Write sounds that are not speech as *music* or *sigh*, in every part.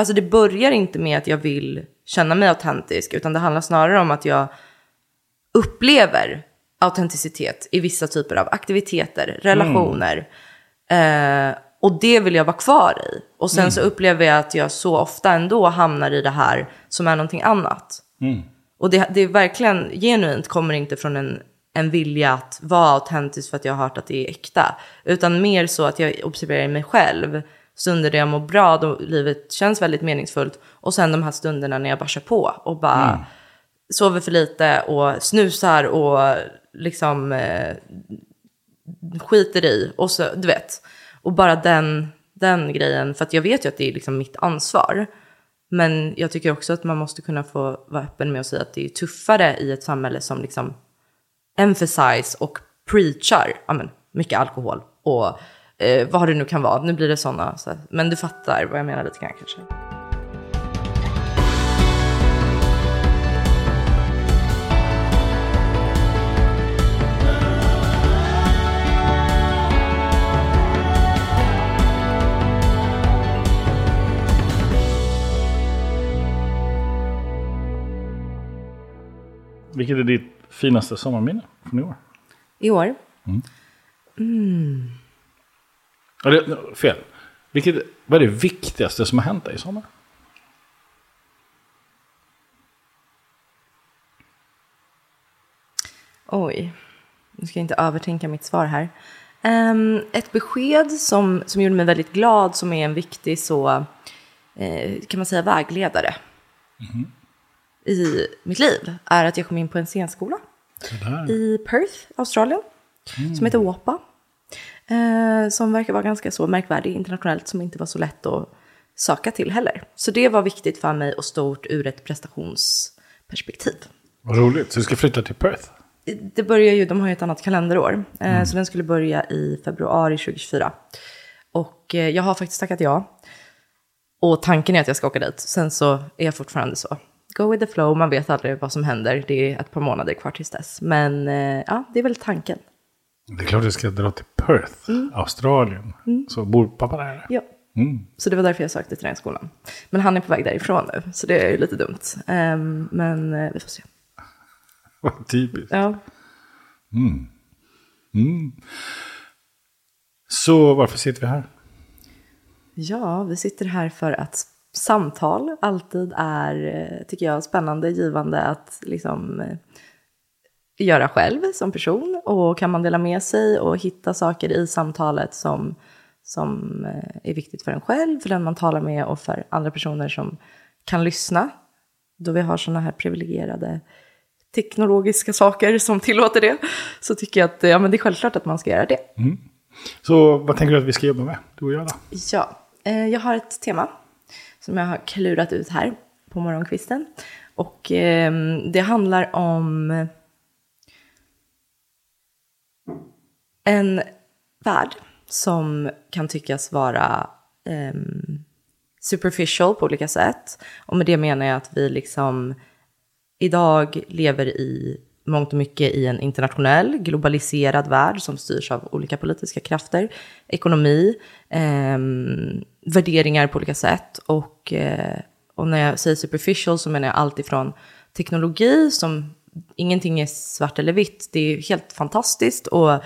alltså det börjar inte med att jag vill känna mig autentisk, utan det handlar snarare om att jag upplever autenticitet i vissa typer av aktiviteter, relationer. Eh, och det vill jag vara kvar i. Och sen så upplever jag att jag så ofta ändå hamnar i det här som är någonting annat. Och det, det är verkligen genuint kommer inte från en, en vilja att vara autentisk för att jag har hört att det är äkta. Utan mer så att jag observerar mig själv. Stunder där jag mår bra, då livet känns väldigt meningsfullt. Och sen de här stunderna när jag bara kör på och bara sover för lite och snusar och liksom eh, skiter i. Och så, du vet. Och bara den, den grejen, för att jag vet ju att det är liksom mitt ansvar. Men jag tycker också att man måste kunna få vara öppen med att säga att det är tuffare i ett samhälle som liksom emphasize och preachar ja, men, mycket alkohol och eh, vad det nu kan vara. Nu blir det sådana, så, men du fattar vad jag menar lite grann kanske. Vilket är ditt finaste sommarminne från i år? I år? Ja, det, fel. Vilket, vad är det viktigaste som har hänt dig i sommar? Oj, nu ska jag inte övertänka mitt svar här. Ehm, ett besked som, som gjorde mig väldigt glad, som är en viktig så, eh, kan man säga vägledare i mitt liv, är att jag kom in på en scenskola i Perth, Australien, som heter WAPA. Eh, som verkar vara ganska så märkvärdig internationellt, som inte var så lätt att söka till heller. Så det var viktigt för mig och stort ur ett prestationsperspektiv. Vad roligt. Så du ska flytta till Perth? Det börjar ju, de har ju ett annat kalenderår. Eh, Så den skulle börja i februari 2024. Och eh, jag har faktiskt tackat ja. Och tanken är att jag ska åka dit. Sen så är jag fortfarande så. Go with the flow, man vet aldrig vad som händer. Det är ett par månader kvar tills dess. Men eh, ja, det är väl tanken. Det är klart du ska dra till Perth, Australien. Så bor pappa där? Ja. Mm. Så det var därför jag sökte till den skolan. Men han är på väg därifrån nu, så det är ju lite dumt. Ehm, men eh, vi får se. *laughs* Vad typiskt. Ja. Så varför sitter vi här? Ja, vi sitter här för att samtal alltid är, eh, tycker jag, spännande, givande att liksom eh, göra själv som person. Och kan man dela med sig och hitta saker i samtalet som, som eh, är viktigt för en själv, för den man talar med och för andra personer som kan lyssna. Då vi har sådana här privilegierade teknologiska saker som tillåter det, så tycker jag att ja, men det är självklart att man ska göra det. Så vad tänker du att vi ska jobba med, du och jag då? Ja, eh, jag har ett tema som jag har klurat ut här på morgonkvisten. Och eh, det handlar om en värld som kan tyckas vara um, superficial på olika sätt. Och med det menar jag att vi liksom idag lever i mångt och mycket i en internationell, globaliserad värld som styrs av olika politiska krafter, ekonomi, eh, värderingar på olika sätt. Och, eh, och när jag säger superficial så menar jag allt ifrån teknologi som ingenting är svart eller vitt. Det är helt fantastiskt och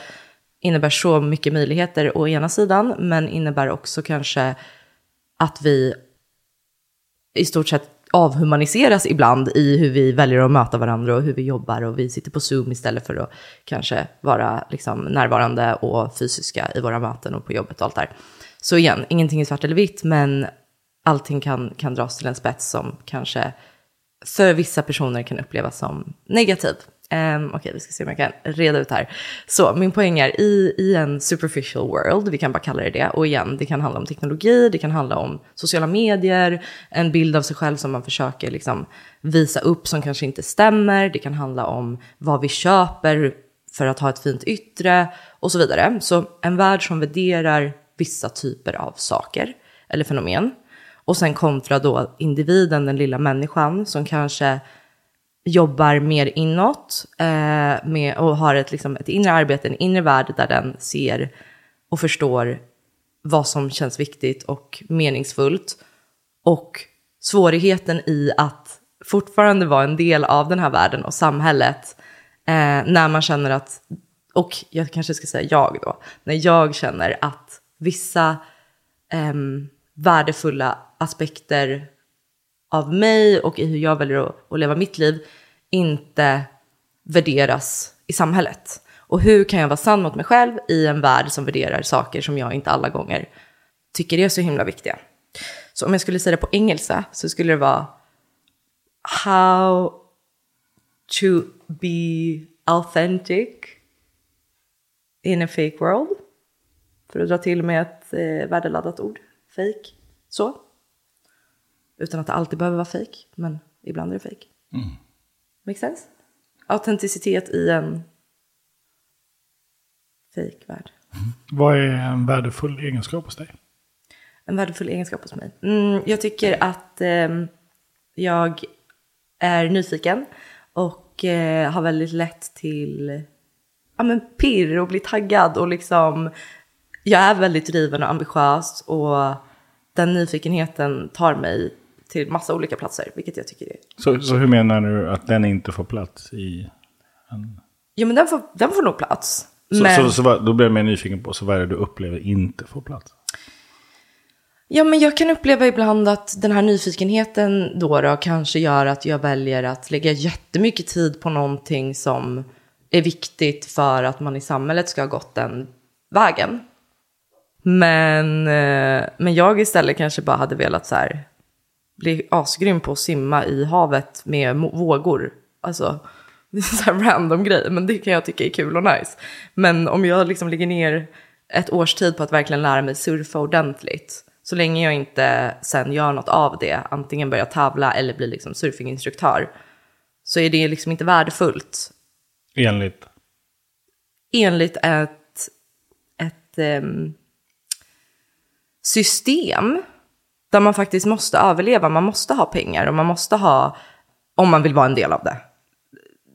innebär så mycket möjligheter å ena sidan, men innebär också kanske att vi i stort sett avhumaniseras ibland i hur vi väljer att möta varandra och hur vi jobbar och vi sitter på Zoom istället för att kanske vara liksom närvarande och fysiska i våra möten och på jobbet och allt där. Så igen, ingenting är svart eller vitt, men allting kan, kan dras till en spets som kanske för vissa personer kan upplevas som negativ. Um, Okej, vi ska se om jag kan reda ut här. Så min poäng är i, i en superficial world, vi kan bara kalla det det, och igen, det kan handla om teknologi, det kan handla om sociala medier, en bild av sig själv som man försöker liksom visa upp som kanske inte stämmer, det kan handla om vad vi köper för att ha ett fint yttre och så vidare. Så en värld som värderar vissa typer av saker eller fenomen. Och sen kontra då individen, den lilla människan som kanske jobbar mer inåt eh, med, och har ett, liksom, ett inre arbete, en inre värld där den ser och förstår vad som känns viktigt och meningsfullt. Och svårigheten i att fortfarande vara en del av den här världen och samhället eh, när man känner att, och jag kanske ska säga jag då, när jag känner att vissa eh, värdefulla aspekter av mig och i hur jag väljer att, att leva mitt liv inte värderas i samhället. Och hur kan jag vara sann mot mig själv i en värld som värderar saker som jag inte alla gånger tycker är så himla viktiga. Så om jag skulle säga det på engelska så skulle det vara How to be authentic in a fake world. För att dra till med ett eh, värdeladdat ord. Fake. Så. Utan att det alltid behöver vara fake, men ibland är det fake. Mm. Make sense? Autenticitet i en fake värld. Mm. Vad är en värdefull egenskap hos dig? En värdefull egenskap hos mig? Mm, jag tycker att eh, jag är nyfiken och eh, har väldigt lätt till ja, men pirr och bli taggad och liksom jag är väldigt driven och ambitiös och den nyfikenheten tar mig till massa olika platser, vilket jag tycker är... Så, så hur menar du att den inte får plats i en... Jo, men den får, den får nog plats. Så, men... så, så, så, då blir jag mer nyfiken på, så vad är det du upplever inte får plats? Ja, men jag kan uppleva ibland att den här nyfikenheten då, då kanske gör att jag väljer att lägga jättemycket tid på någonting som är viktigt för att man i samhället ska ha gått den vägen. Men, eh, men jag istället kanske bara hade velat så här, bli asgrym på att simma i havet med vågor. Alltså, *laughs* det är så här random grej, men det kan jag tycka är kul och nice. Men om jag liksom lägger ner ett års tid på att verkligen lära mig surfa ordentligt, så länge jag inte sen gör något av det, antingen börjar tävla eller blir liksom surfinginstruktör, så är det liksom inte värdefullt. Enligt? Enligt ett, ett um, system där man faktiskt måste överleva. Man måste ha pengar och man måste ha, om man vill vara en del av det,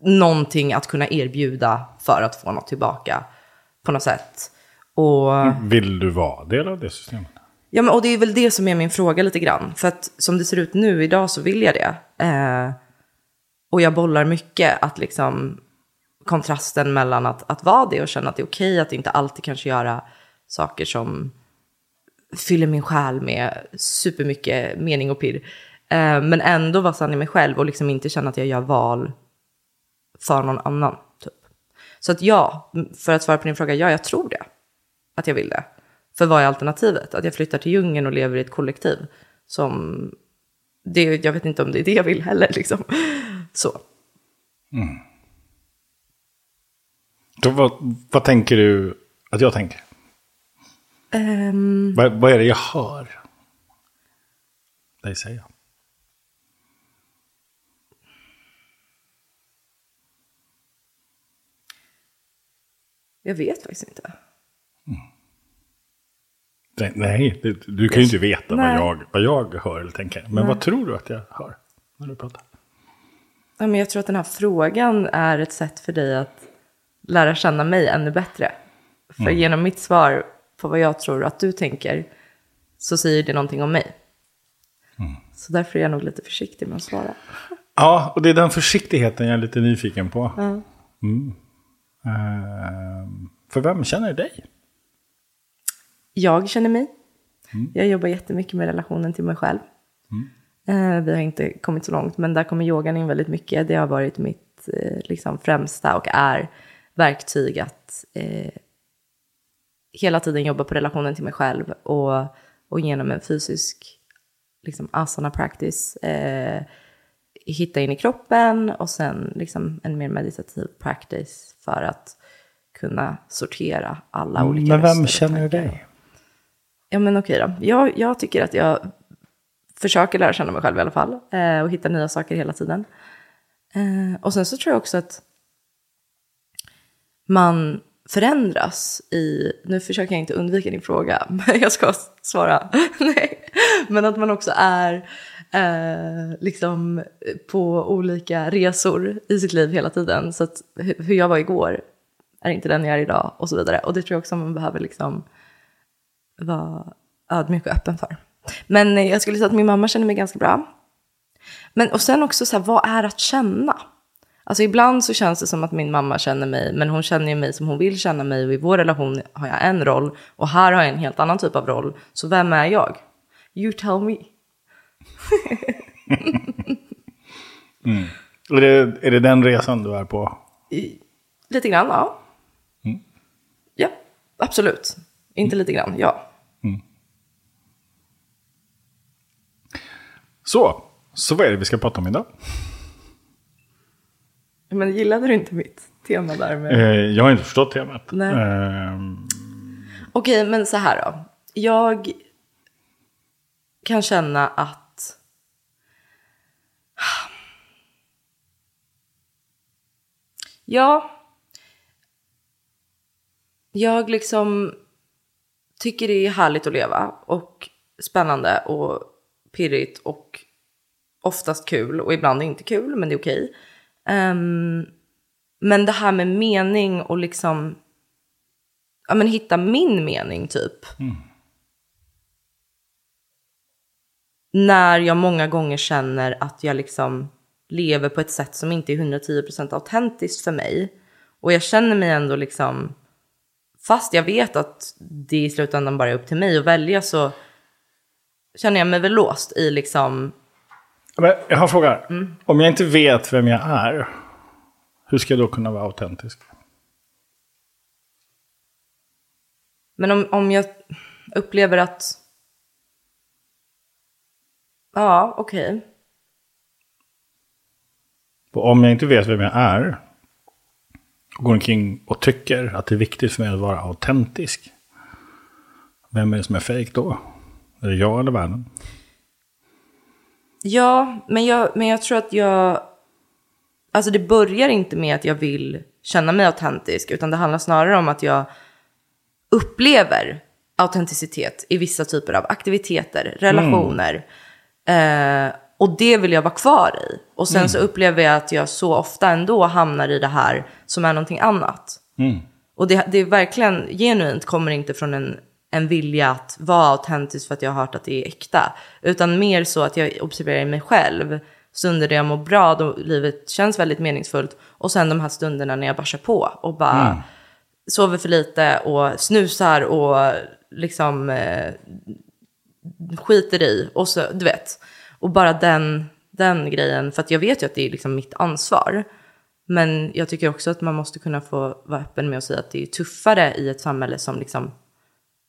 någonting att kunna erbjuda för att få något tillbaka på något sätt. Och, vill du vara del av det systemet? Ja, men, och det är väl det som är min fråga lite grann. För att som det ser ut nu idag så vill jag det. Eh, och jag bollar mycket att liksom kontrasten mellan att, att vara det och känna att det är okej okay, att inte alltid kanske göra saker som fyller min själ med supermycket mening och pirr. Eh, men ändå vara sann i mig själv och liksom inte känna att jag gör val för någon annan. Typ. Så att ja, för att svara på din fråga, ja jag tror det. Att jag vill det. För vad är alternativet? Att jag flyttar till djungeln och lever i ett kollektiv som... Det, jag vet inte om det är det jag vill heller. Liksom. *laughs* Så. Mm. Då, vad, vad tänker du att jag tänker? Um, vad, vad, är det jag hör dig säga? Jag vet faktiskt inte. Mm. Nej, du, du kan ju inte veta vad jag, vad jag hör eller tänker. Men Nej. vad tror du att jag hör när du pratar? Ja, men jag tror att den här frågan är ett sätt för dig att lära känna mig ännu bättre. För mm. genom mitt svar på vad jag tror att du tänker så säger det någonting om mig. Mm. Så därför är jag nog lite försiktig med att svara. Ja, och det är den försiktigheten jag är lite nyfiken på. Mm. Mm. Uh, för vem känner dig? Jag känner mig. Mm. Jag jobbar jättemycket med relationen till mig själv. Uh, vi har inte kommit så långt, men där kommer yogan in väldigt mycket. Det har varit mitt uh, liksom, främsta och är verktyg att eh, hela tiden jobba på relationen till mig själv och, och genom en fysisk liksom, asana practice eh, hitta in i kroppen och sen liksom en mer meditativ practice för att kunna sortera alla olika Men vem känner du dig? Ja men okej då. Jag, jag tycker att jag försöker lära känna mig själv i alla fall eh, och hitta nya saker hela tiden. Eh, och sen så tror jag också att man förändras i, nu försöker jag inte undvika din fråga, *laughs* men jag ska svara *laughs* nej. Men att man också är eh, liksom på olika resor i sitt liv hela tiden. Så att hur jag var igår är inte den jag är idag och så vidare. Och det tror jag också man behöver liksom vara ödmjuk och öppen för. Men jag skulle säga att min mamma känner mig ganska bra. Men och sen också så här, vad är att känna? Alltså ibland så känns det som att min mamma känner mig, men hon känner ju mig som hon vill känna mig och i vår relation har jag en roll och här har jag en helt annan typ av roll. Så vem är jag? You tell me. Är, det, är det den resan du är på? I, lite grann, ja. Ja, absolut. Inte lite grann, ja. Så, så vad är det vi ska prata om idag? Men gillade du inte mitt tema där med... Eh, jag har inte förstått temat. Nej. Eh, Okej, men så här då. Jag kan känna att... Ja. Jag liksom tycker det är härligt att leva och spännande och pirrigt och oftast kul och ibland inte kul, men det är okej. Ehm, men det här med mening och liksom ja, men hitta min mening typ. När jag många gånger känner att jag liksom lever på ett sätt som inte är 110% autentiskt för mig. Och jag känner mig ändå liksom, fast jag vet att det i slutändan bara är upp till mig att välja så känner jag mig väl låst i liksom, jag har en fråga. Om jag inte vet vem jag är, hur ska jag då kunna vara autentisk? men om, om jag upplever att, ja okej. Och om jag inte vet vem jag är, och går omkring och tycker att det är viktigt för mig att vara autentisk, vem är det som är fejk då? Är det jag eller världen? Ja, men jag, men jag tror att jag... Alltså det börjar inte med att jag vill känna mig autentisk, utan det handlar snarare om att jag upplever autenticitet i vissa typer av aktiviteter, relationer. Eh, och det vill jag vara kvar i. Och sen så upplever jag att jag så ofta ändå hamnar i det här som är någonting annat. Och det, det är verkligen genuint kommer inte från en, en vilja att vara autentisk för att jag har hört att det är äkta. Utan mer så att jag observerar mig själv. Stunder där jag mår bra, då livet känns väldigt meningsfullt. Och sen de här stunderna när jag bara kör på och bara sover för lite och snusar och liksom eh, skiter i. Och så, du vet. Och bara den, den grejen, för att jag vet ju att det är liksom mitt ansvar. Men jag tycker också att man måste kunna få vara öppen med att säga att det är tuffare i ett samhälle som liksom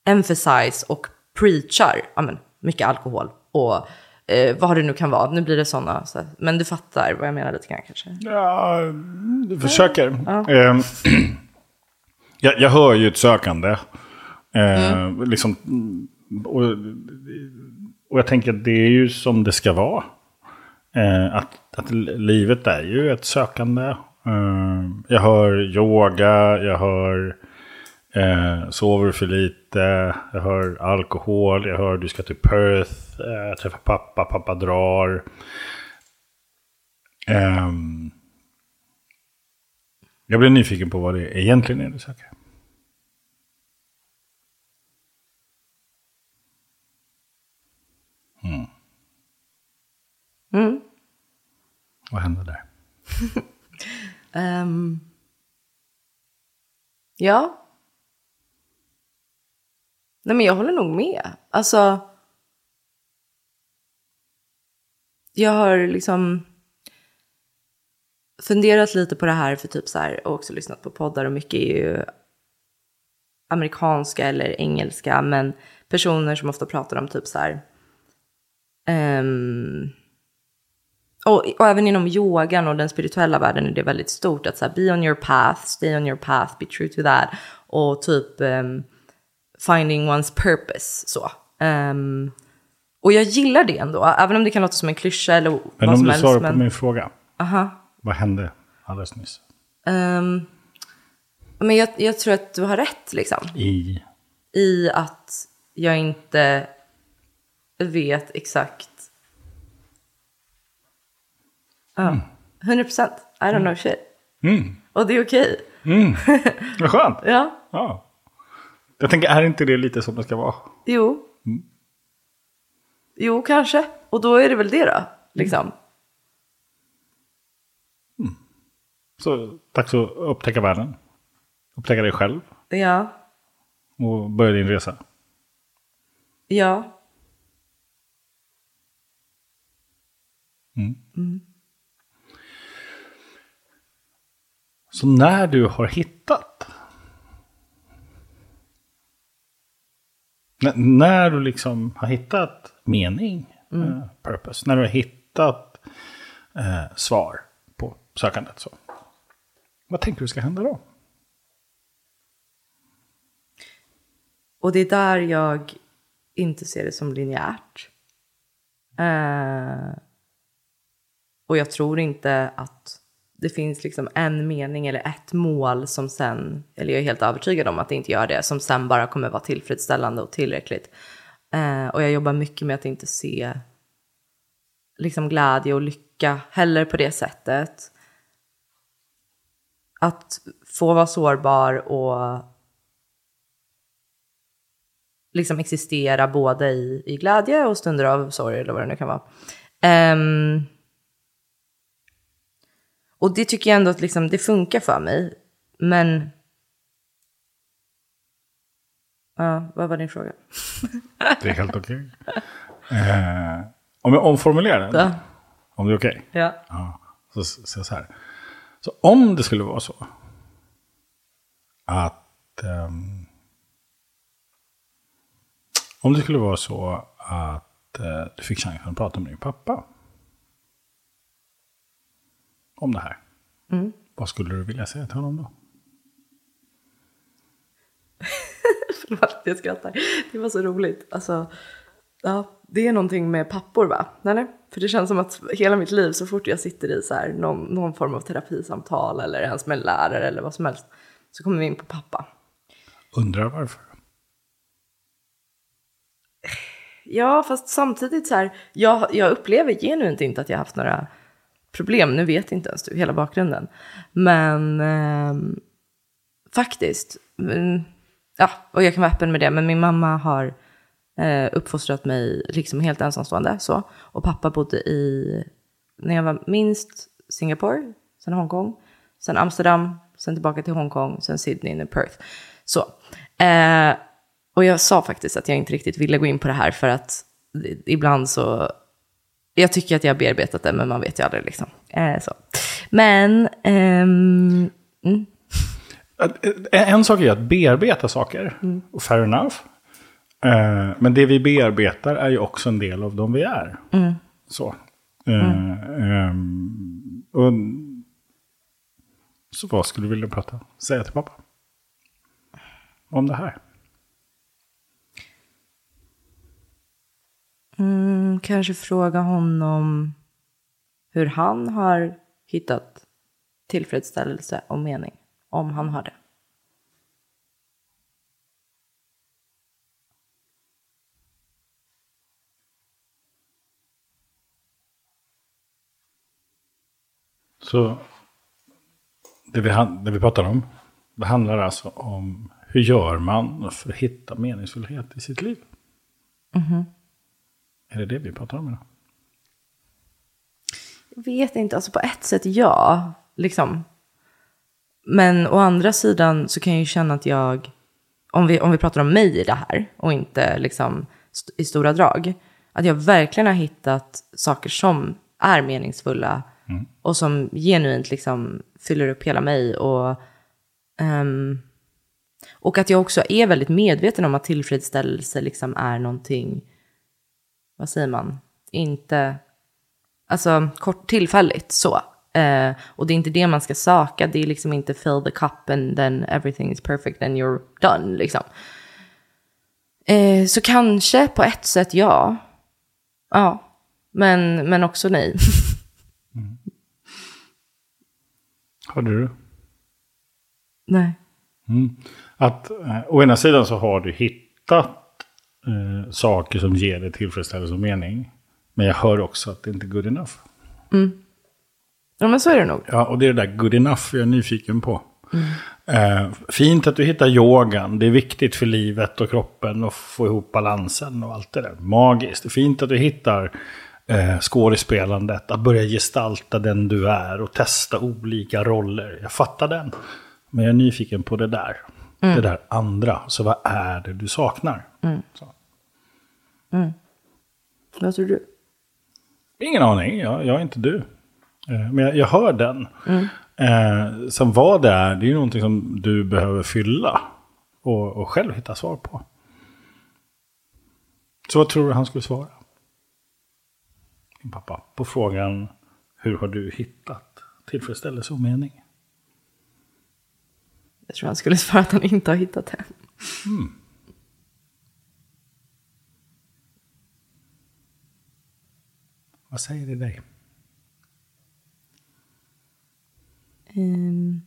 emphasize och preachar ja, men, mycket alkohol och eh, vad det nu kan vara. Nu blir det sådana, så, men du fattar vad jag menar lite grann kanske. Ja, du försöker. Ehm, *clears throat* jag, jag hör ju ett sökande. Eh, liksom, och, och jag tänker att det är ju som det ska vara. Eh, att, att livet är ju ett sökande. Eh, jag hör yoga, jag hör eh, sover för lite, jag hör alkohol, jag hör du ska till Perth, eh, träffa pappa, pappa drar. Ehm, jag blir nyfiken på vad det egentligen är du söker. Mm. Vad händer där? *laughs* Ehm, ja. Nej men jag håller nog med. Alltså. Jag har liksom funderat lite på det här för typ så här och också lyssnat på poddar och mycket är ju amerikanska eller engelska men personer som ofta pratar om typ så här Um, och, och även inom yogan och den spirituella världen är det väldigt stort att så här, be on your path, stay on your path, be true to that. Och typ um, finding one's purpose. Så. Um, och jag gillar det ändå, även om det kan låta som en klyscha eller Men vad om som du helst. svarar men, på min fråga. Aha. Vad hände alldeles nyss? Ehm, men jag, jag tror att du har rätt liksom. I... I att jag inte vet exakt. Ja, 100 procent. I don't know shit. Och det är okej. *laughs* Vad skönt. Ja, Ja. Jag tänker, är inte det lite som det ska vara? jo. Jo, kanske. Och då är det väl det då, liksom. Så dags att upptäcka världen. Upptäcka dig själv Ja, och börja din resa. ja. Så när du har hittat. N- när du liksom har hittat mening, eh, purpose. När du har hittat eh, svar på sökandet. Så. Vad tänker du ska hända då? Och det är där jag inte ser det som linjärt. Eh, och jag tror inte att det finns liksom en mening eller ett mål som sen, eller jag är helt övertygad om att det inte gör det, som sen bara kommer vara tillfredsställande och tillräckligt. Eh, och jag jobbar mycket med att inte se liksom glädje och lycka heller på det sättet. Att få vara sårbar och liksom existera både i, i glädje och stunder av sorg eller vad det nu kan vara. Ehm, och det tycker jag ändå att liksom, det funkar för mig. Men... Ja, vad var din fråga? Det är helt okej. Eh, om jag omformulerar den, Ja. om det är okej. Ja. Ja, så säger jag så här. Så om det skulle vara så att ehm, om det skulle vara så att eh, du fick chansen att prata med din pappa om det här. Vad skulle du vilja säga till honom då? *laughs* Förlåt, jag skrattar. Det var så roligt. Alltså, ja, det är någonting med pappor va? Eller? För det känns som att hela mitt liv, så fort jag sitter i så här, någon, någon form av terapisamtal eller ens med en lärare eller vad som helst, så kommer vi in på pappa. Undrar varför? Ja, fast samtidigt så här, jag, jag upplever genuint inte att jag haft några problem. Nu vet inte ens du hela bakgrunden. Men eh, faktiskt, ja, och jag kan vara öppen med det, men min mamma har eh, uppfostrat mig liksom helt ensamstående. Så. Och pappa bodde i, när jag var minst Singapore, sen Hongkong, sen Amsterdam, sen tillbaka till Hongkong, sen Sydney, nu Perth. Så. Eh, och jag sa faktiskt att jag inte riktigt ville gå in på det här för att ibland så... Jag tycker att jag har bearbetat det, men man vet ju aldrig liksom. Eh, så. Men... ehm, mm, eh, En sak är att bearbeta saker, och fair enough. Eh, Men det vi bearbetar är ju också en del av de vi är. Så. Eh, ehm, och, så vad skulle du vilja prata, säga till pappa? Om det här? Mm, kanske fråga honom hur han har hittat tillfredsställelse och mening. Om han har det. Så det vi, det vi pratar om, det handlar alltså om hur gör man för att hitta meningsfullhet i sitt liv? Är det det vi pratar om idag? Jag vet inte, alltså på ett sätt ja, liksom. Men å andra sidan så kan jag ju känna att jag, om vi, om vi pratar om mig i det här och inte liksom st- i stora drag, att jag verkligen har hittat saker som är meningsfulla och som genuint liksom fyller upp hela mig och ehm, och att jag också är väldigt medveten om att tillfredsställelse liksom är någonting, vad säger man, inte Alltså kort tillfälligt så. Eh, och det är inte det man ska söka. Det är liksom inte fill the cup and then everything is perfect and you're done liksom. Eh, så kanske på ett sätt ja. Ja. Men, men också nej. *laughs* Hörde du? nej. Att eh, å ena sidan så har du hittat eh, saker som ger dig tillfredsställelse och mening. Men jag hör också att det inte är good enough. Ja men så är det nog. Ja, och det är det där good enough jag är nyfiken på. Eh, fint att du hittar yogan. Det är viktigt för livet och kroppen att få ihop balansen och allt det där. Magiskt. Fint att du hittar eh, skådespelandet. Att börja gestalta den du är och testa olika roller. Jag fattar den. Men jag är nyfiken på det där. Det där andra. Så vad är det du saknar? Så. Vad tror du? Ingen aning, jag, jag är inte du. Eh, Men jag, jag hör den. Eh, som vad det är, det är ju någonting som du behöver fylla. Och, och själv hitta svar på. Så vad tror du han skulle svara? Din pappa. På frågan, hur har du hittat tillfredsställelse och mening? Jag tror han skulle svara att han inte har hittat det. Vad säger det dig? Ehm,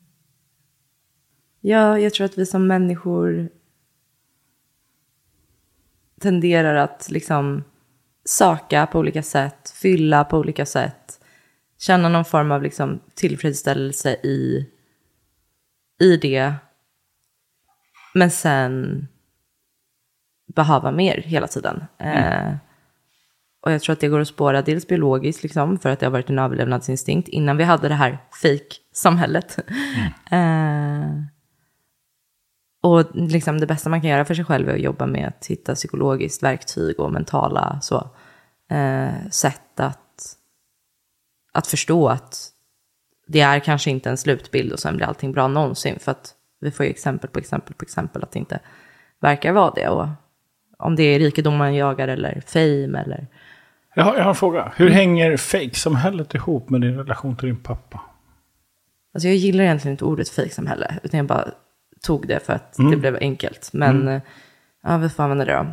ja, jag tror att vi som människor tenderar att liksom söka på olika sätt, fylla på olika sätt, känna någon form av liksom tillfredsställelse i, i det, men sen behöva mer hela tiden. Eh, och jag tror att det går att spåra dels biologiskt, liksom, för att det har varit en överlevnadsinstinkt innan vi hade det här fake-samhället. Eh, och liksom det bästa man kan göra för sig själv är att jobba med att hitta psykologiskt verktyg och mentala så, eh, sätt att, att förstå att det är kanske inte en slutbild och sen blir allting bra någonsin. För att vi får ju exempel på exempel på exempel att det inte verkar vara det. Och om det är rikedom man jagar eller fame eller Jag har, jag har en fråga. Hur hänger fake-samhället ihop med din relation till din pappa? Alltså jag gillar egentligen inte ordet fejksamhälle, utan jag bara tog det för att det blev enkelt. Men eh, ja, vi får använda det då.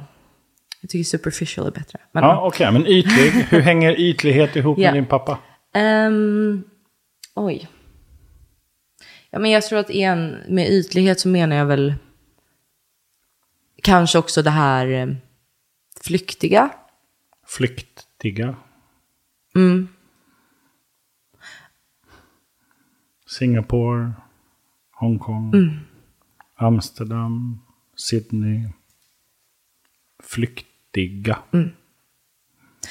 Jag tycker superficial är bättre. Men, Ja, okej, men ytlig. Hur hänger ytlighet ihop *laughs* Ja. med din pappa? Ehm, oj. Ja, men jag tror att en, med ytlighet så menar jag väl kanske också det här eh, flyktiga. Flyktiga. Mm. Singapore, Hongkong, Mm. Amsterdam, Sydney. Flyktiga. Mm.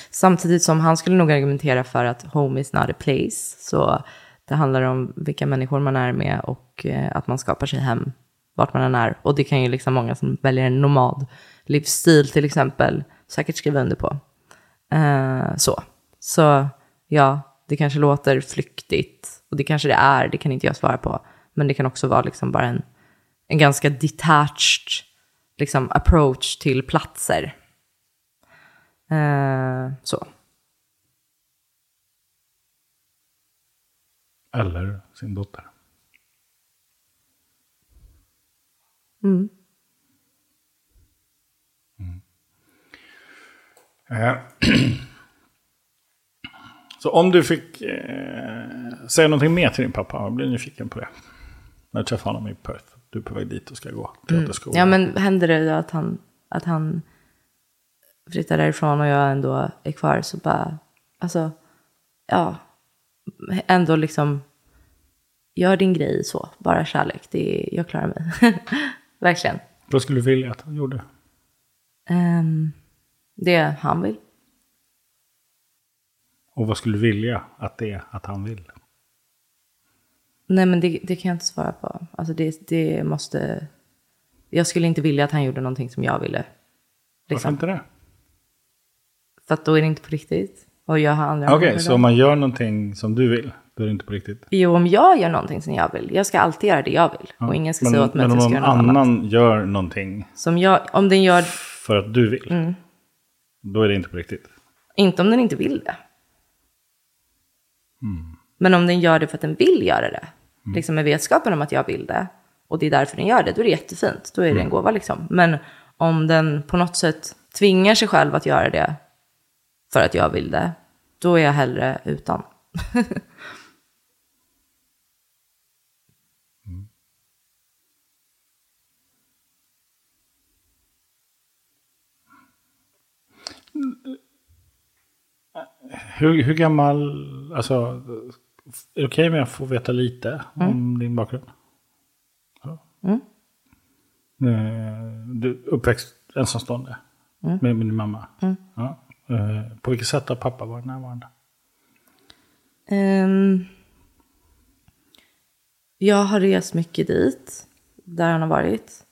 Samtidigt som han skulle nog argumentera för att home is not a place. Så det handlar om vilka människor man är med och eh, att man skapar sig hem vart man än är. Och det kan ju liksom många som väljer en nomad livsstil till exempel säkert skriva under på. Eh, så. så ja, det kanske låter flyktigt och det kanske det är, det kan inte jag svara på. Men det kan också vara liksom bara en, en ganska detached liksom, approach till platser. Eh, så. Eller sin dotter. Mm. Eh, *clears throat* Så om du fick eh, säga någonting mer till din pappa, jag blir nyfiken på det. När du träffar honom i Perth. Du är på väg dit och ska gå teaterskola. Ja, men händer det då att han, att han flyttar därifrån och jag ändå är kvar så bara, alltså, ja, ändå liksom, gör din grej så, bara kärlek, det är, jag klarar mig. *laughs* Verkligen. Vad skulle du vilja att han gjorde? Ehm, det han vill. Och vad skulle du vilja att det är att han vill? Nej, men det, det kan jag inte svara på. Alltså det, det måste, jag skulle inte vilja att han gjorde någonting som jag ville. Varför Liksom. inte det? För att då är det inte på riktigt. Och har andra Okej, mål så om man gör någonting som du vill, då är det inte på riktigt? Jo, om jag gör någonting som jag vill. Jag ska alltid göra det jag vill. och ingen ska men, säga åt mig men att om jag ska någon göra något annan annat. gör någonting Som jag, om den gör, för att du vill, Mm. då är det inte på riktigt. inte om den inte vill det. Mm. Men om den gör det för att den vill göra det. Liksom med vetskapen om att jag vill det. Och det är därför den gör det. Då är det jättefint. Då är Mm. det en gåva liksom. Men om den på något sätt tvingar sig själv att göra det för att jag vill det. Då är jag hellre utan. Hur, hur gammal, alltså, är det okej med att få veta lite Mm. om din bakgrund? Mm. Eh, du uppväxt ensamstående med, med din mamma. Ja. Eh, på vilket sätt har pappa varit närvarande? Ehm, jag har rest mycket dit, där han har varit.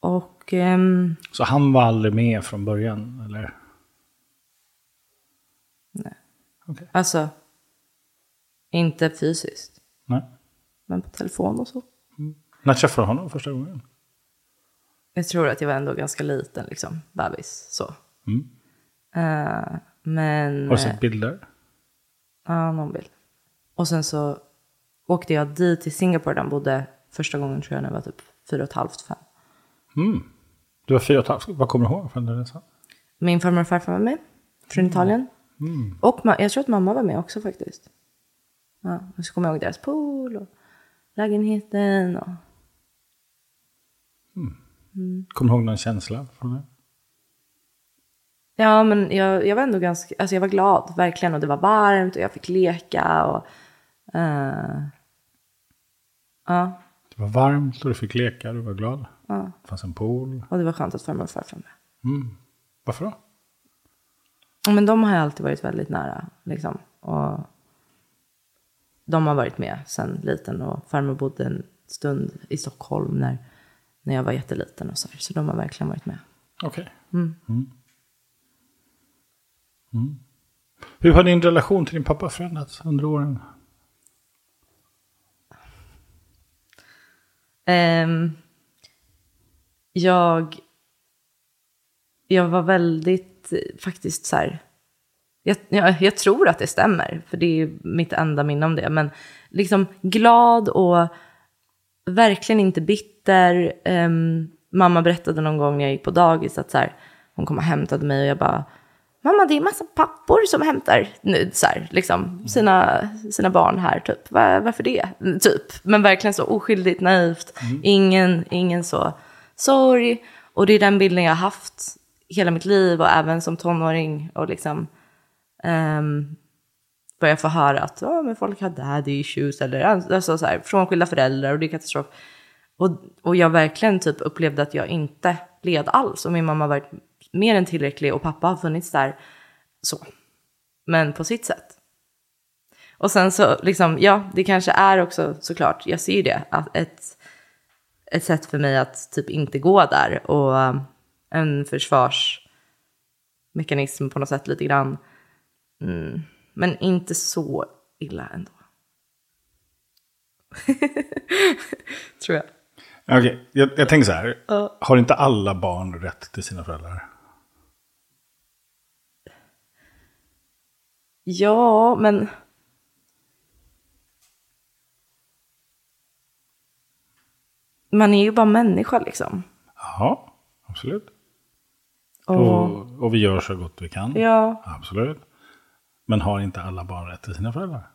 Och ehm, Så han var aldrig med från början, eller? Nej. Okej. alltså, inte fysiskt, Nej. men på telefon och så. När träffade du honom första gången? Jag tror att jag var ändå ganska liten, liksom, bebis. Så. Mm. Eh, men... Har du sett bilder? Ja, någon bild. Och sen så åkte jag dit till Singapore där han bodde första gången tror jag när jag var typ fyra och ett halvt, fem. Du var fyra och ett halvt. Vad kommer du ihåg från den resan? Min farmor och farfar var med från Italien. Och ma- jag tror att mamma var med också faktiskt. Ja, och så kommer jag ihåg deras pool och lägenheten. Och... Kommer du ihåg någon känsla från det? Ja, men jag, jag var ändå ganska, alltså jag var glad verkligen och det var varmt och jag fick leka och... eh, ja, Det var varmt och du fick leka, du var glad. ja, Det fanns en pool. och det var skönt att farmor och farfar med. Varför då? Men de har ju alltid varit väldigt nära. Liksom. Och de har varit med sen liten och farmor bodde en stund i Stockholm när, när jag var jätteliten och så här. Så de har verkligen varit med. Okej. Mm. Mm. Mm. Hur har din relation till din pappa förändrats under åren? Um, jag, jag var väldigt faktiskt så här. Jag, jag, jag tror att det stämmer, för det är mitt enda minne om det. Men liksom glad och verkligen inte bitter. Um, mamma berättade någon gång när jag gick på dagis att så här, hon kom och hämtade mig och jag bara Mamma, det är massa pappor som hämtar nu, så här, liksom, sina, sina barn här. Typ. Var, varför det? Typ. Men verkligen så oskyldigt, naivt. Ingen, ingen så sorg. Och det är den bilden jag har haft hela mitt liv och även som tonåring. Och liksom um, börja få höra att oh, men folk har daddy issues eller alltså, så här, frånskilda föräldrar och det är katastrof. Och, och jag verkligen typ upplevde att jag inte led alls och min mamma varit mer än tillräcklig och pappa har funnits där så. Men på sitt sätt. Och sen så liksom, ja, det kanske är också såklart, jag ser ju det, att ett, ett sätt för mig att typ inte gå där och um, en försvarsmekanism på något sätt lite grann. Mm, men inte så illa ändå. *laughs* Tror jag. Okej, jag, jag tänker så här. Har inte alla barn rätt till sina föräldrar? Ja, men... Man är ju bara människa liksom. Ja, absolut. Och, Och, och vi gör så gott vi kan. ja, Absolut. Men har inte alla barn rätt till sina föräldrar?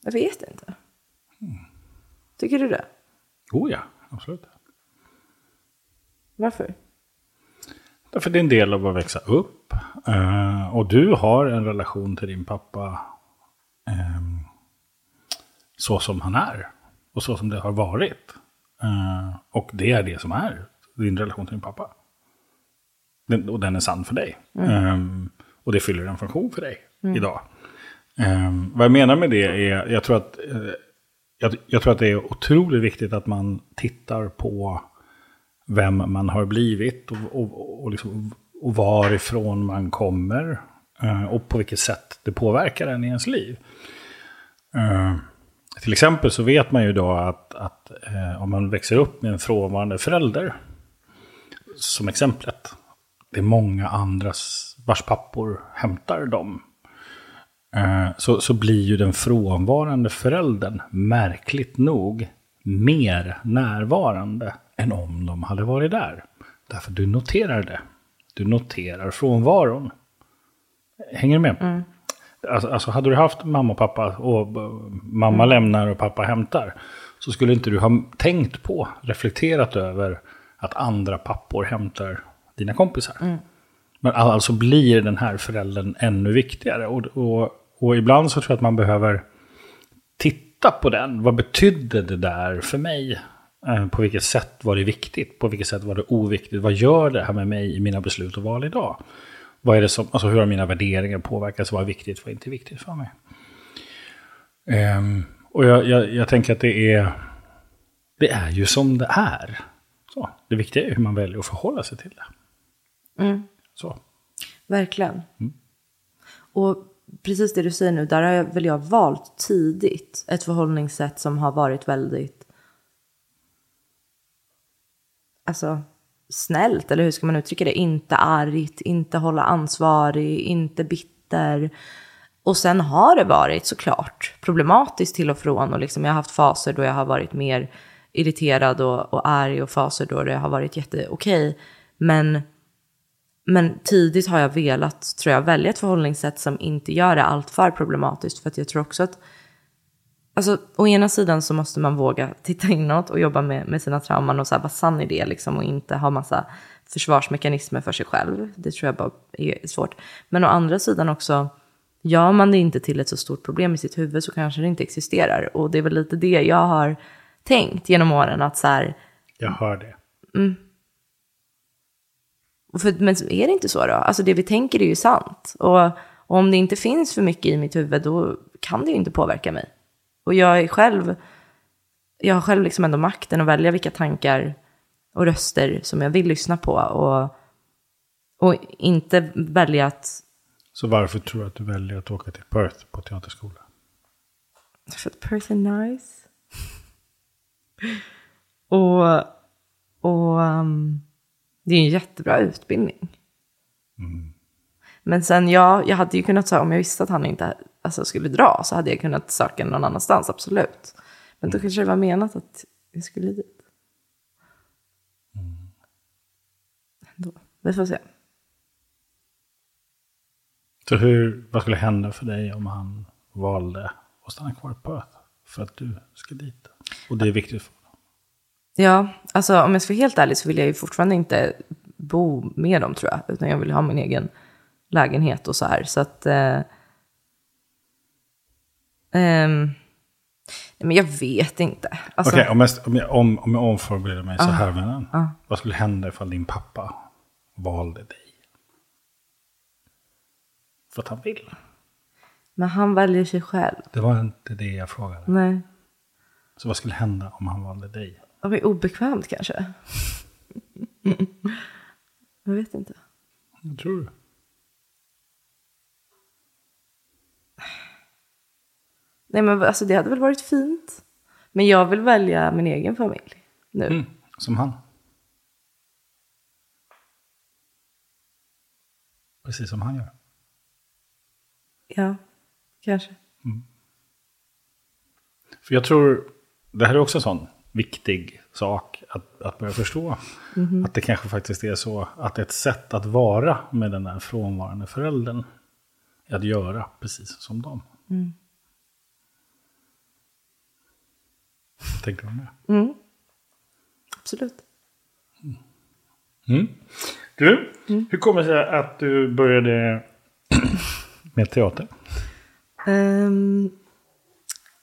jag vet inte. Tycker du det? Oh ja, absolut. Varför? Därför det är en del av att växa upp. Eh, och du har en relation till din pappa ehm, så som han är. Och så som det har varit. Eh, och det är det som är din relation till din pappa. Och den är sann för dig. Ehm, och det fyller en funktion för dig idag. Ehm, vad jag menar med det är, jag tror att eh, jag, jag tror att det är otroligt viktigt att man tittar på vem man har blivit och, och, och, liksom, och varifrån man kommer. eh, Och på vilket sätt det påverkar en i ens liv. Eh, Till exempel så vet man ju då att, att eh, om man växer upp med en frånvarande förälder, som exemplet, det är många andras vars pappor hämtar dem. Eh, så, så blir ju den frånvarande föräldern märkligt nog mer närvarande än om de hade varit där. Därför du noterar det. Du noterar frånvaron. Hänger du med? Alltså, alltså hade du haft mamma och pappa och mamma lämnar och pappa hämtar. Så skulle inte du ha tänkt på, reflekterat över att andra pappor hämtar dina kompisar. Men alltså blir den här föräldern ännu viktigare. Och, och, och ibland så tror jag att man behöver titta titta på den. Vad betydde det där för mig? Eh, på vilket sätt var det viktigt? På vilket sätt var det oviktigt? Vad gör det här med mig i mina beslut och val idag? Vad är det som, alltså hur har mina värderingar påverkats? Vad är viktigt, vad är inte viktigt för mig? Um, och jag, jag, jag, tänker att det är, det är ju som det är. Så, det viktiga är hur man väljer att förhålla sig till det. Mm. Så. Verkligen. Mm. Och precis det du säger nu, där har jag, väl jag valt tidigt ett förhållningssätt som har varit väldigt alltså, snällt, eller hur ska man uttrycka det? Inte argt, inte hålla ansvarig, inte bitter. Och sen har det varit såklart problematiskt till och från och liksom jag har haft faser då jag har varit mer irriterad och, och arg och faser då det har varit jätteokej. Men, men tidigt har jag velat, tror jag, välja ett förhållningssätt som inte gör det allt för problematiskt. För att jag tror också att Alltså, å ena sidan så måste man våga titta inåt och jobba med, med sina trauman och så här, vara sann i det liksom, och inte ha massa försvarsmekanismer för sig själv. Det tror jag bara är svårt. Men å andra sidan också, gör man det inte till ett så stort problem i sitt huvud så kanske det inte existerar. Och det är väl lite det jag har tänkt genom åren att så här. Jag hör det. Mm. För, men är det inte så då? Alltså det vi tänker är ju sant. Och, och om det inte finns för mycket i mitt huvud då kan det ju inte påverka mig. Och jag är själv, jag har själv liksom ändå makten att välja vilka tankar och röster som jag vill lyssna på. Och, och inte välja att... Så varför tror du att du väljer att åka till Perth på teaterskola? För att Perth är nice. *laughs* och och um, det är en jättebra utbildning. Mm. Men sen, ja, jag hade ju kunnat säga om jag visste att han inte alltså, skulle dra så hade jag kunnat söka någon annanstans, absolut. Men då kanske det var menat att jag skulle dit. Mm. Då, vi får se. Så hur, vad skulle hända för dig om han valde att stanna kvar på Perth för att du ska dit? Och det är viktigt för honom. Ja, alltså om jag ska vara helt ärlig så vill jag ju fortfarande inte bo med dem tror jag. Utan jag vill ha min egen lägenhet och så här. Så att... Eh, Um, men jag vet inte. Alltså, Okej, okay, om, jag, om, om jag omformulerar mig uh, så här vännen. Uh. Vad skulle hända ifall din pappa valde dig? För att han vill. Men han väljer sig själv. Det var inte det jag frågade. Nej. Så vad skulle hända om han valde dig? Det var obekvämt kanske. *laughs* jag vet inte. Jag tror du? Nej men alltså det hade väl varit fint. Men jag vill välja min egen familj nu. Mm, som han. Precis som han gör. Ja, kanske. Mm. För jag tror, det här är också en sån viktig sak att, att börja förstå. Mm -hmm. Att det kanske faktiskt är så att ett sätt att vara med den där frånvarande föräldern är att göra precis som dem. Mm. Tänker om det? Mm. Absolut. Mm. mm. Du, mm. hur kommer det sig att du började *clears throat* med teater? Um,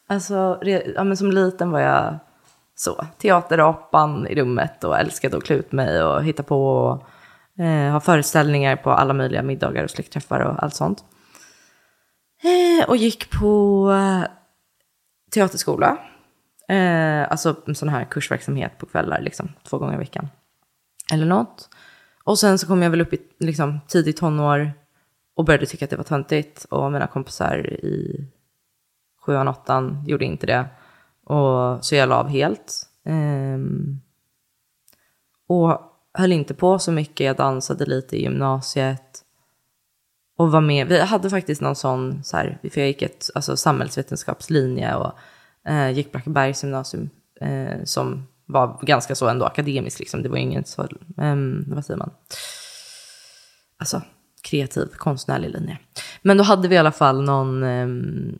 alltså, ja, men som liten var jag så. Teaterapan i rummet och älskade att klä ut mig och hitta på och eh, ha föreställningar på alla möjliga middagar och släktträffar och allt sånt. Eh, och gick på eh, teaterskola Eh, alltså sån här kursverksamhet på kvällar, liksom, två gånger i veckan. Eller något. Och sen så kom jag väl upp i liksom, tidigt tonår och började tycka att det var töntigt. Och mina kompisar i sjuan, åttan gjorde inte det. Och, så jag la av helt. Eh, och höll inte på så mycket. Jag dansade lite i gymnasiet. Och var med. Vi hade faktiskt någon sån, så här, för jag gick ett alltså, samhällsvetenskapslinje och eh, gick Blackebergs gymnasium eh, som var ganska så ändå akademiskt liksom. Det var ingen så, eh, vad säger man? Alltså kreativ, konstnärlig linje. Men då hade vi i alla fall någon eh,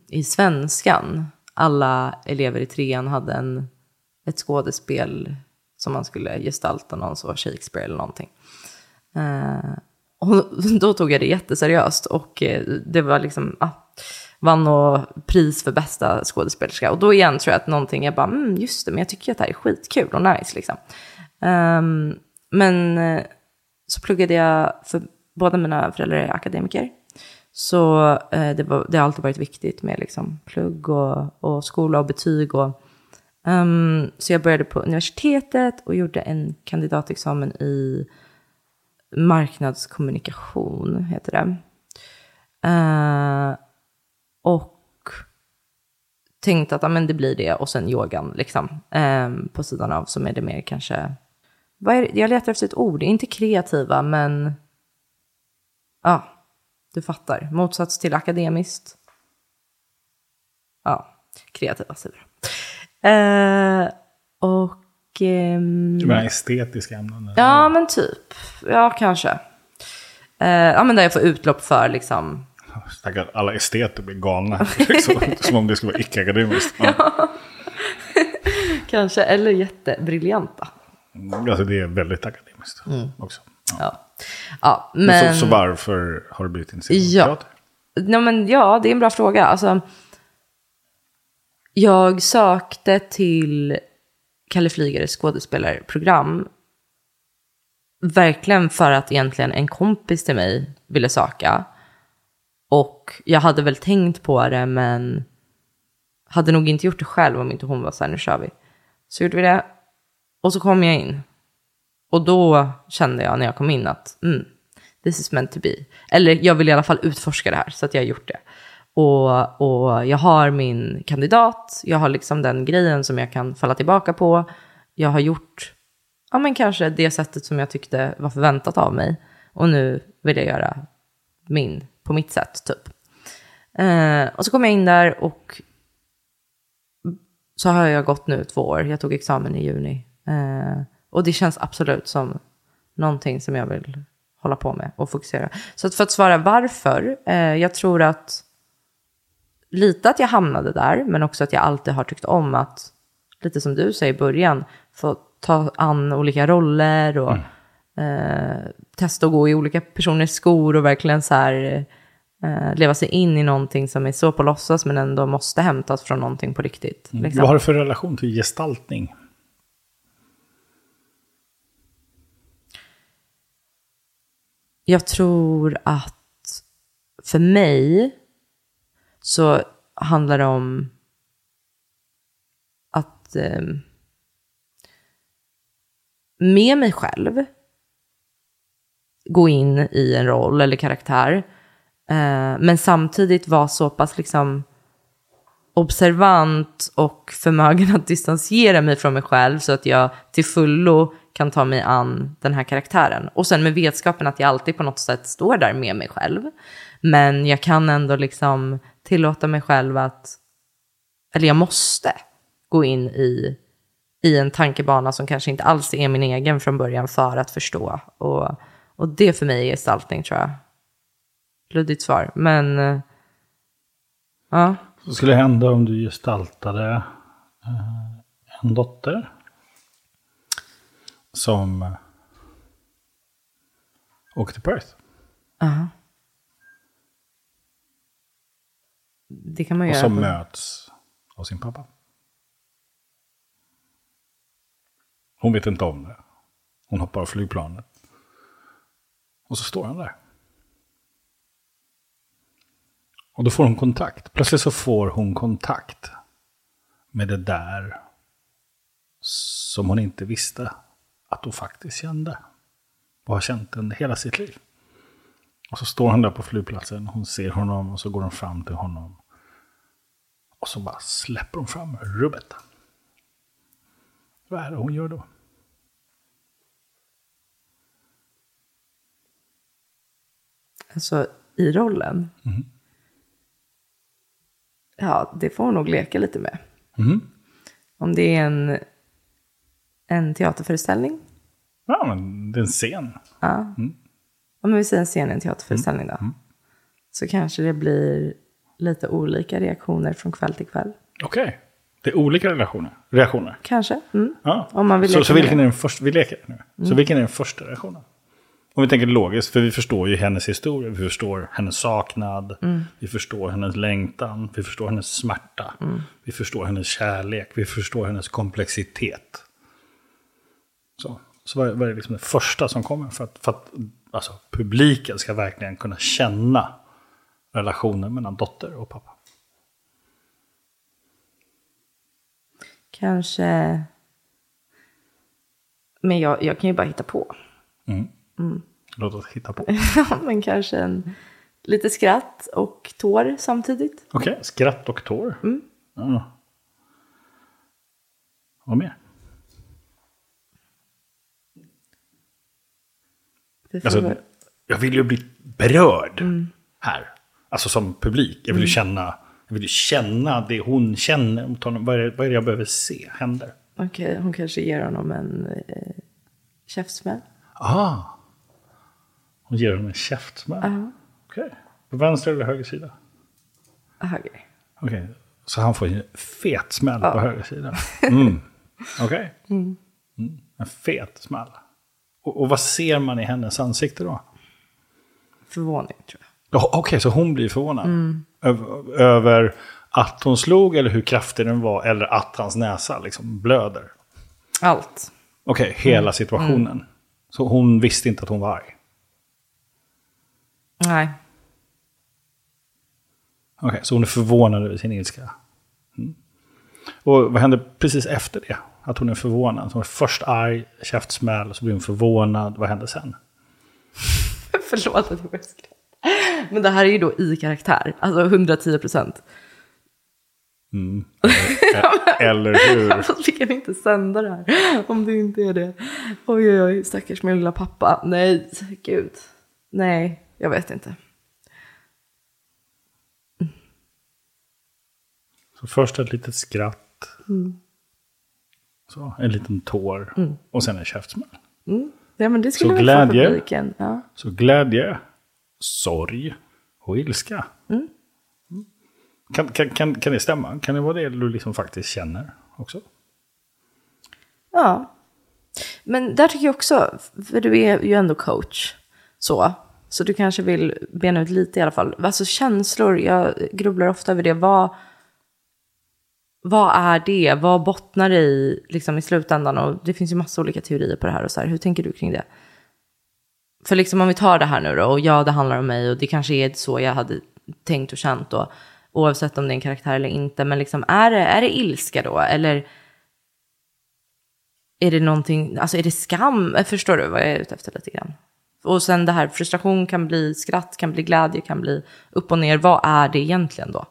i svenskan. Alla elever i trean hade en, ett skådespel som man skulle gestalta någon så Shakespeare eller någonting. Eh, och då tog jag det jätteseriöst och eh, det var liksom, ah, vann något pris för bästa skådespelerska. Och då igen tror jag att någonting, jag bara, mm, just det, men jag tycker att det här är skitkul och nice liksom. Um, men eh, så pluggade jag, för båda mina föräldrar är akademiker. Så eh, det, var, det, har alltid varit viktigt med liksom, plugg och, och skola och betyg. Och, um, så jag började på universitetet och gjorde en kandidatexamen i marknadskommunikation, heter det. Uh, och tänkte att ja, men det blir det och sen yogan liksom, um, på sidan av som är det mer kanske, vad är jag letar efter ett ord, inte kreativa men, ja, du fattar, motsats till akademiskt. Ja, kreativa sidor. Uh, och Um, du menar estetiska ämnen? Ja, men typ. Ja, kanske. Uh, ja, men där jag får utlopp för liksom... Stackars alla esteter blir galna. Liksom, *laughs* som om det skulle vara icke-akademiskt. Ja. *laughs* kanske, eller jättebriljanta. Alltså det är väldigt akademiskt mm. också. Ja. ja. ja men... så, så, varför har du blivit intresserad ja. av teater? Ja, men, ja, det är en bra fråga. Alltså, jag sökte till Kalle Flygares skådespelarprogram. Verkligen för att egentligen en kompis till mig ville söka. Och jag hade väl tänkt på det men hade nog inte gjort det själv om inte hon var så här, nu kör vi. Så gjorde vi det. Och så kom jag in. Och då kände jag när jag kom in att mm, this is meant to be. Eller jag vill i alla fall utforska det här så att jag har gjort det. Och, och jag har min kandidat, jag har liksom den grejen som jag kan falla tillbaka på. Jag har gjort, ja men kanske det sättet som jag tyckte var förväntat av mig. Och nu vill jag göra min, på mitt sätt typ. Eh, och så kom jag in där och så har jag gått nu två år. Jag tog examen i juni. Eh, och det känns absolut som någonting som jag vill hålla på med och fokusera. Så att för att svara varför, eh, jag tror att lite att jag hamnade där, men också att jag alltid har tyckt om att, lite som du säger i början, få ta an olika roller och mm eh, testa att gå i olika personers skor och verkligen så här eh, leva sig in i någonting som är så på låtsas men ändå måste hämtas från någonting på riktigt. Mm. Liksom. Vad har du för relation till gestaltning? Jag tror att för mig så handlar det om att eh, med mig själv gå in i en roll eller karaktär. Eh, men samtidigt vara så pass liksom observant och förmögen att distansera mig från mig själv så att jag till fullo kan ta mig an den här karaktären. Och sen med vetskapen att jag alltid på något sätt står där med mig själv. Men jag kan ändå liksom tillåta mig själv att, eller jag måste gå in i, i en tankebana som kanske inte alls är min egen från början för att förstå. Och, och det för mig är gestaltning tror jag. Luddigt svar, men uh, ja. Vad skulle hända om du gestaltade uh, en dotter? Som uh, åkte till Perth? Ja. Uh -huh. Det kan man göra. Och som möts av sin pappa. Hon vet inte om det. Hon hoppar av flygplanet. Och så står han där. Och då får hon kontakt. Plötsligt så får hon kontakt med det där som hon inte visste att hon faktiskt kände. Och har känt under hela sitt liv. Och så står han där på flygplatsen, hon ser honom och så går hon fram till honom. Och så bara släpper hon fram rubbet. Vad är det hon gör då? Alltså i rollen? Mm. Ja, det får hon nog leka lite med. Mm. Om det är en, en teaterföreställning? Ja, men det är en scen. Ja. Mm. Om vi säger en scen i en teaterföreställning då. Mm. Så kanske det blir lite olika reaktioner från kväll till kväll. Okej. Okay. Det är olika relationer, reaktioner? Kanske. Mm. Ja. Om man vill så, så vilken är den första, vi leker nu. Mm. Så vilken är den första reaktionen? Om vi tänker logiskt, för vi förstår ju hennes historia, vi förstår hennes saknad, vi förstår hennes längtan, vi förstår hennes smärta, vi förstår hennes kärlek, vi förstår hennes komplexitet. Så, så vad är, vad är liksom det första som kommer för att, för att alltså, publiken ska verkligen kunna känna relationen mellan dotter och pappa? Kanske... Men jag, jag kan ju bara hitta på. Låt oss hitta på. *laughs* Men kanske en, lite skratt och tår samtidigt. Okej, skratt och tår. Ja. Vad mer? Alltså, jag vill ju bli berörd här. Alltså som publik. Jag vill ju känna, jag vill ju känna det hon känner. Vad är, det, vad är det jag behöver se händer? Okej, hon kanske ger honom en eh, käftsmäll. Ah. Hon ger honom en käftsmäll. Ja, Okej. På vänster eller höger sida? höger. Okej. Så han får en fet smäll på höger sida. Mm. Okej. Mm. En fet smäll. Och, och vad ser man i hennes ansikte då? Förvåning tror jag. Ja, Okej, så hon blir förvånad. Över, över att hon slog eller hur kraftig den var eller att hans näsa liksom blöder. Allt. Okej, hela situationen. Så hon visste inte att hon var arg. Nej. Okej, så hon är förvånad över sin ilska. Mm. Och vad händer precis efter det? Att hon är förvånad. Så hon är först arg, käftsmäll, så blir hon förvånad. Vad händer sen? *laughs* Förlåt att jag började skratta. Men det här är ju då i karaktär. Alltså 110 procent. *laughs* Eller hur? *laughs* Fast vi kan inte sända det här om det inte är det. Oj, oj, oj, stackars min lilla pappa. Nej, gud. Nej, jag vet inte. Så först ett litet skratt. Så, en liten tår. Och sen en käftsmäll. Ja, men det skulle Så glädje. Ja. Så glädje, sorg och ilska. Mm. Kan, kan, kan, kan det stämma? Kan det vara det du liksom faktiskt känner också? ja. Men där tycker jag också, för du är ju ändå coach. Så. Så du kanske vill bena ut lite i alla fall. Alltså känslor, jag grubblar ofta över det. Vad, vad är det? Vad bottnar det i liksom, i slutändan? Och det finns ju massa olika teorier på det här. och så här. Hur tänker du kring det? För liksom om vi tar det här nu då, och ja, det handlar om mig och det kanske är så jag hade tänkt och känt då, oavsett om det är en karaktär eller inte, men liksom är det, är det ilska då, eller är det någonting, alltså är det skam? Förstår du vad jag är ute efter lite grann? Och sen det här, frustration kan bli skratt, kan bli glädje, kan bli upp och ner. Vad är det egentligen då?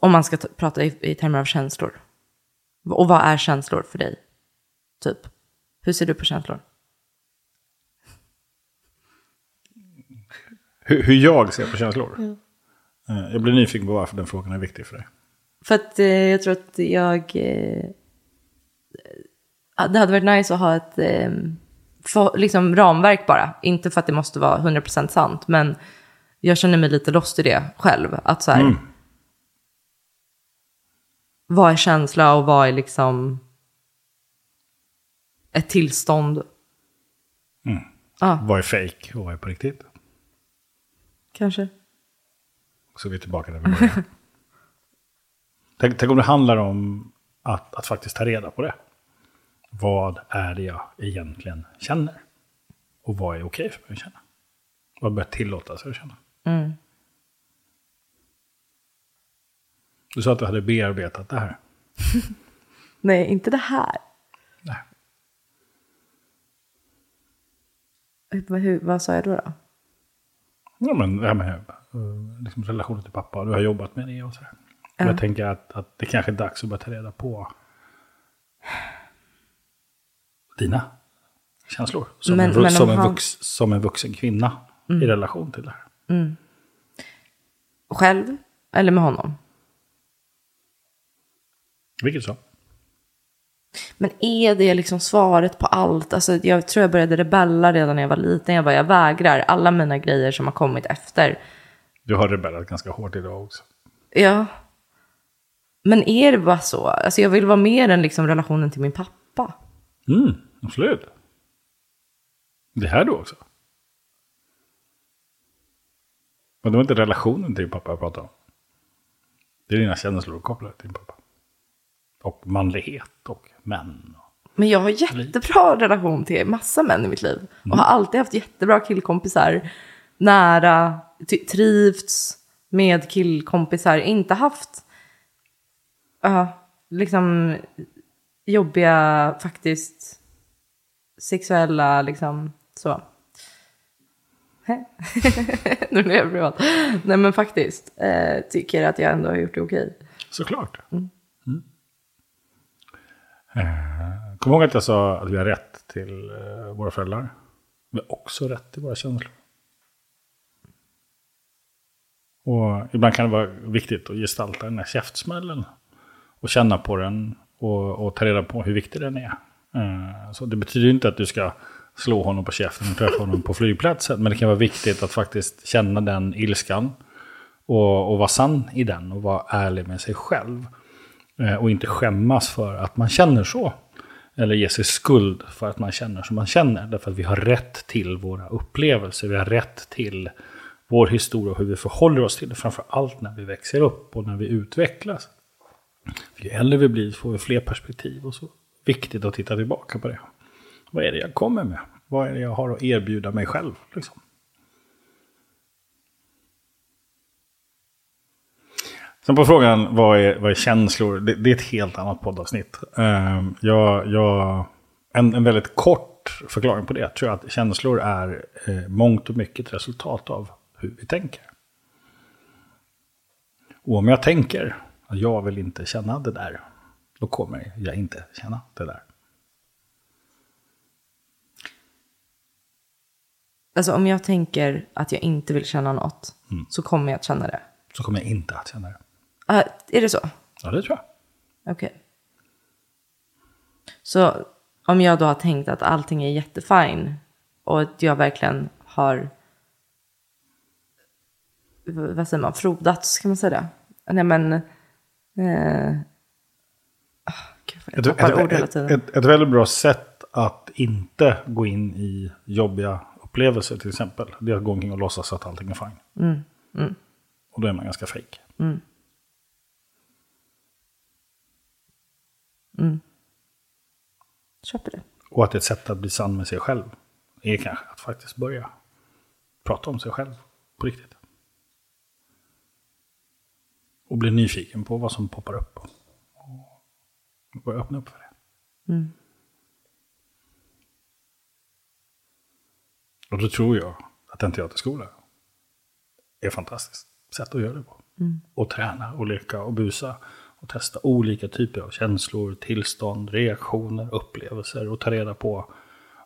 Om man ska t- prata i, i termer av känslor. Och vad är känslor för dig? Typ. Hur ser du på känslor? Hur, hur jag ser på känslor? Eh, Jag blir nyfiken på varför den frågan är viktig för dig. För att eh, jag tror att jag... Eh, det hade varit nice att ha ett eh, för, liksom ramverk bara. Inte för att det måste vara 100% sant, men jag känner mig lite lost i det själv. Att så här, Vad är känsla och vad är liksom ett tillstånd? Vad är fake och vad är på riktigt? Kanske. Så är vi tillbaka där vi började. *laughs* tänk, tänk om det handlar om att, att faktiskt ta reda på det. Vad är det jag egentligen känner? Och vad är okej för mig att känna? Vad bör tillåta sig att känna? Du sa att du hade bearbetat det här. *laughs* Nej, inte det här. Nej. Hur, hur, vad sa jag då? då? Ja, men det här med eh, liksom relationen till pappa, du har jobbat med det och sådär. Ja. Jag tänker att, att det kanske är dags att börja ta reda på dina känslor. Som, Men- en, men om som, en, han- vux, som en vuxen kvinna i relation till det här. Själv eller med honom? Vilket så. Men är det liksom svaret på allt? Alltså, jag tror jag började rebella redan när jag var liten. Jag bara, jag vägrar. Alla mina grejer som har kommit efter. Du har rebellat ganska hårt idag också. Ja. Men är det bara så? Alltså, jag vill vara mer än liksom relationen till min pappa. Mm, absolut. Det här du också? Men det var inte relationen till din pappa jag pratade om. Det är dina känslor kopplade till din pappa. Och manlighet och män. Men jag har jättebra relation till massa män i mitt liv. Och har mm. alltid haft jättebra killkompisar. Nära, trivts med killkompisar. Inte haft uh, liksom jobbiga faktiskt sexuella liksom så. *laughs* Nu blev jag privat. Nej men faktiskt eh, tycker att jag ändå har gjort det okej. Såklart. Mm. Eh, Kom ihåg att jag sa att vi har rätt till eh, våra föräldrar. Vi har också rätt till våra känslor. Och ibland kan det vara viktigt att gestalta den här käftsmällen. Och känna på den och, och ta reda på hur viktig den är. Eh, så det betyder inte att du ska slå honom på käften och träffa honom på flygplatsen. Men det kan vara viktigt att faktiskt känna den ilskan. Och, och vara sann i den och vara ärlig med sig själv. Eh, och inte skämmas för att man känner så. Eller ge sig skuld för att man känner som man känner. Därför att vi har rätt till våra upplevelser. Vi har rätt till vår historia och hur vi förhåller oss till det. Framför allt när vi växer upp och när vi utvecklas. För ju äldre vi blir får vi fler perspektiv. Och så viktigt att titta tillbaka på det. Vad är det jag kommer med? Vad är det jag har att erbjuda mig själv? Liksom? Sen på frågan, vad är, vad är känslor? Det, det är ett helt annat poddavsnitt. Uh, jag, jag, en, en väldigt kort förklaring på det tror jag att känslor är eh, mångt och mycket ett resultat av hur vi tänker. Och om jag tänker jag vill inte känna det där, då kommer jag inte känna det där. Alltså om jag tänker att jag inte vill känna något så kommer jag att känna det. Så kommer jag inte att känna det. Ah, är det så? Ja, det tror jag. Okej. Så om jag då har tänkt att allting är jättefine och att jag verkligen har, vad säger man, frodats, kan man säga det? Nej men, eh, Ett, ett, ett, ett väldigt bra sätt att inte gå in i jobbiga upplevelser till exempel. Det är att gå omkring och låtsas att allting är fine. Och då är man ganska fejk. Köper det. Och att ett sätt att bli sann med sig själv är kanske att faktiskt börja prata om sig själv på riktigt. Och bli nyfiken på vad som poppar upp. Och börja öppna upp för det. Och då tror jag att en teaterskola är ett fantastiskt sätt att göra det på. Och träna och leka och busa. Och testa olika typer av känslor, tillstånd, reaktioner, upplevelser. Och ta reda på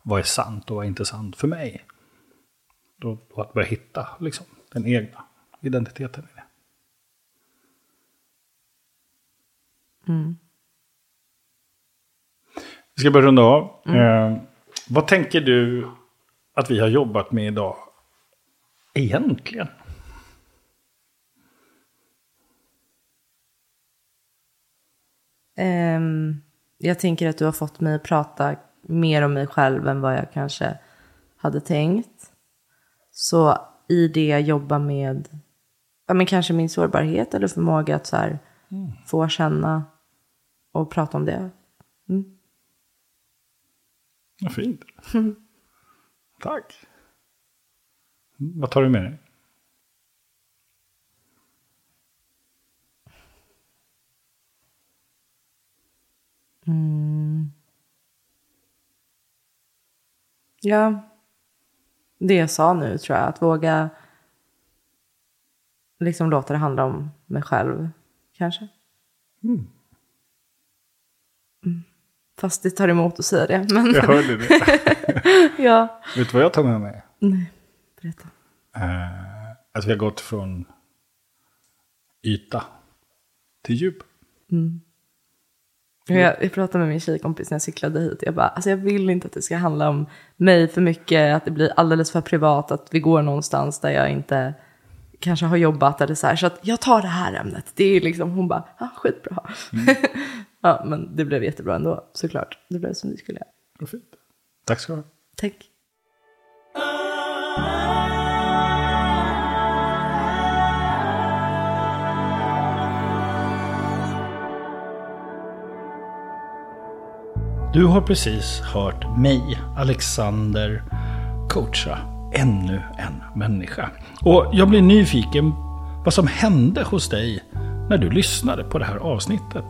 vad är sant och vad är inte sant för mig. Och och att börja hitta liksom, den egna identiteten det. Vi ska börja runda av. Eh, vad tänker du att vi har jobbat med idag egentligen? Ehm, jag tänker att du har fått mig att prata mer om mig själv än vad jag kanske hade tänkt. Så i det jobba med ja, men kanske min sårbarhet eller förmåga att så här, få känna och prata om det. Vad fint. *laughs* Tack. Mm, Vad tar du med dig? Ja, det jag sa nu tror jag. Att våga liksom låta det handla om mig själv, kanske. Mm. Fast det tar emot att säga det. Men Jag hörde det. *laughs* ja, Vet du vad jag tar med mig? berätta. Eh, att vi har gått från yta till djup. Jag, jag pratade med min tjejkompis när jag cyklade hit. Jag bara, alltså jag vill inte att det ska handla om mig för mycket. Att det blir alldeles för privat. Att vi går någonstans där jag inte kanske har jobbat eller så här. Så att jag tar det här ämnet. Det är liksom, hon bara, ah, skitbra. Mm. *laughs* ja, men det blev jättebra ändå såklart. Det blev som det skulle. Vad fint. Tack ska du ha. Tack. Du har precis hört mig, Alexander, coacha ännu en människa. Och jag blir nyfiken vad som hände hos dig när du lyssnade på det här avsnittet.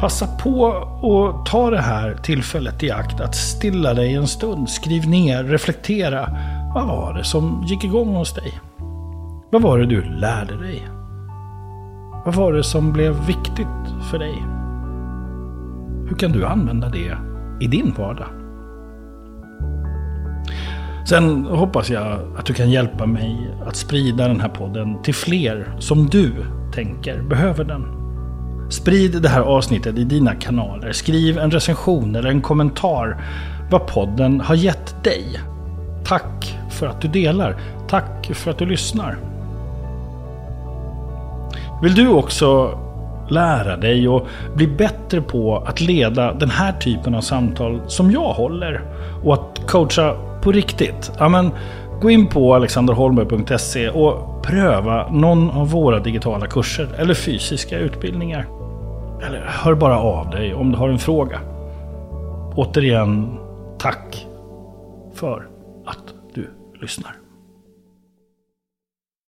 Passa på att ta det här tillfället i akt att stilla dig en stund. Skriv ner, reflektera. Vad var det som gick igång hos dig? Vad var det du lärde dig? Vad var det som blev viktigt för dig? Hur kan du använda det i din vardag? Sen hoppas jag att du kan hjälpa mig att sprida den här podden till fler som du tänker behöver den. Sprid det här avsnittet i dina kanaler. Skriv en recension eller en kommentar vad podden har gett dig. Tack för att du delar. Tack för att du lyssnar. Vill du också lära dig och bli bättre på att leda den här typen av samtal som jag håller och att coacha på riktigt? Ja, men, gå in på alexanderholmberg.se och pröva någon av våra digitala kurser eller fysiska utbildningar. Eller hör bara av dig om du har en fråga. Återigen, tack för att du lyssnar.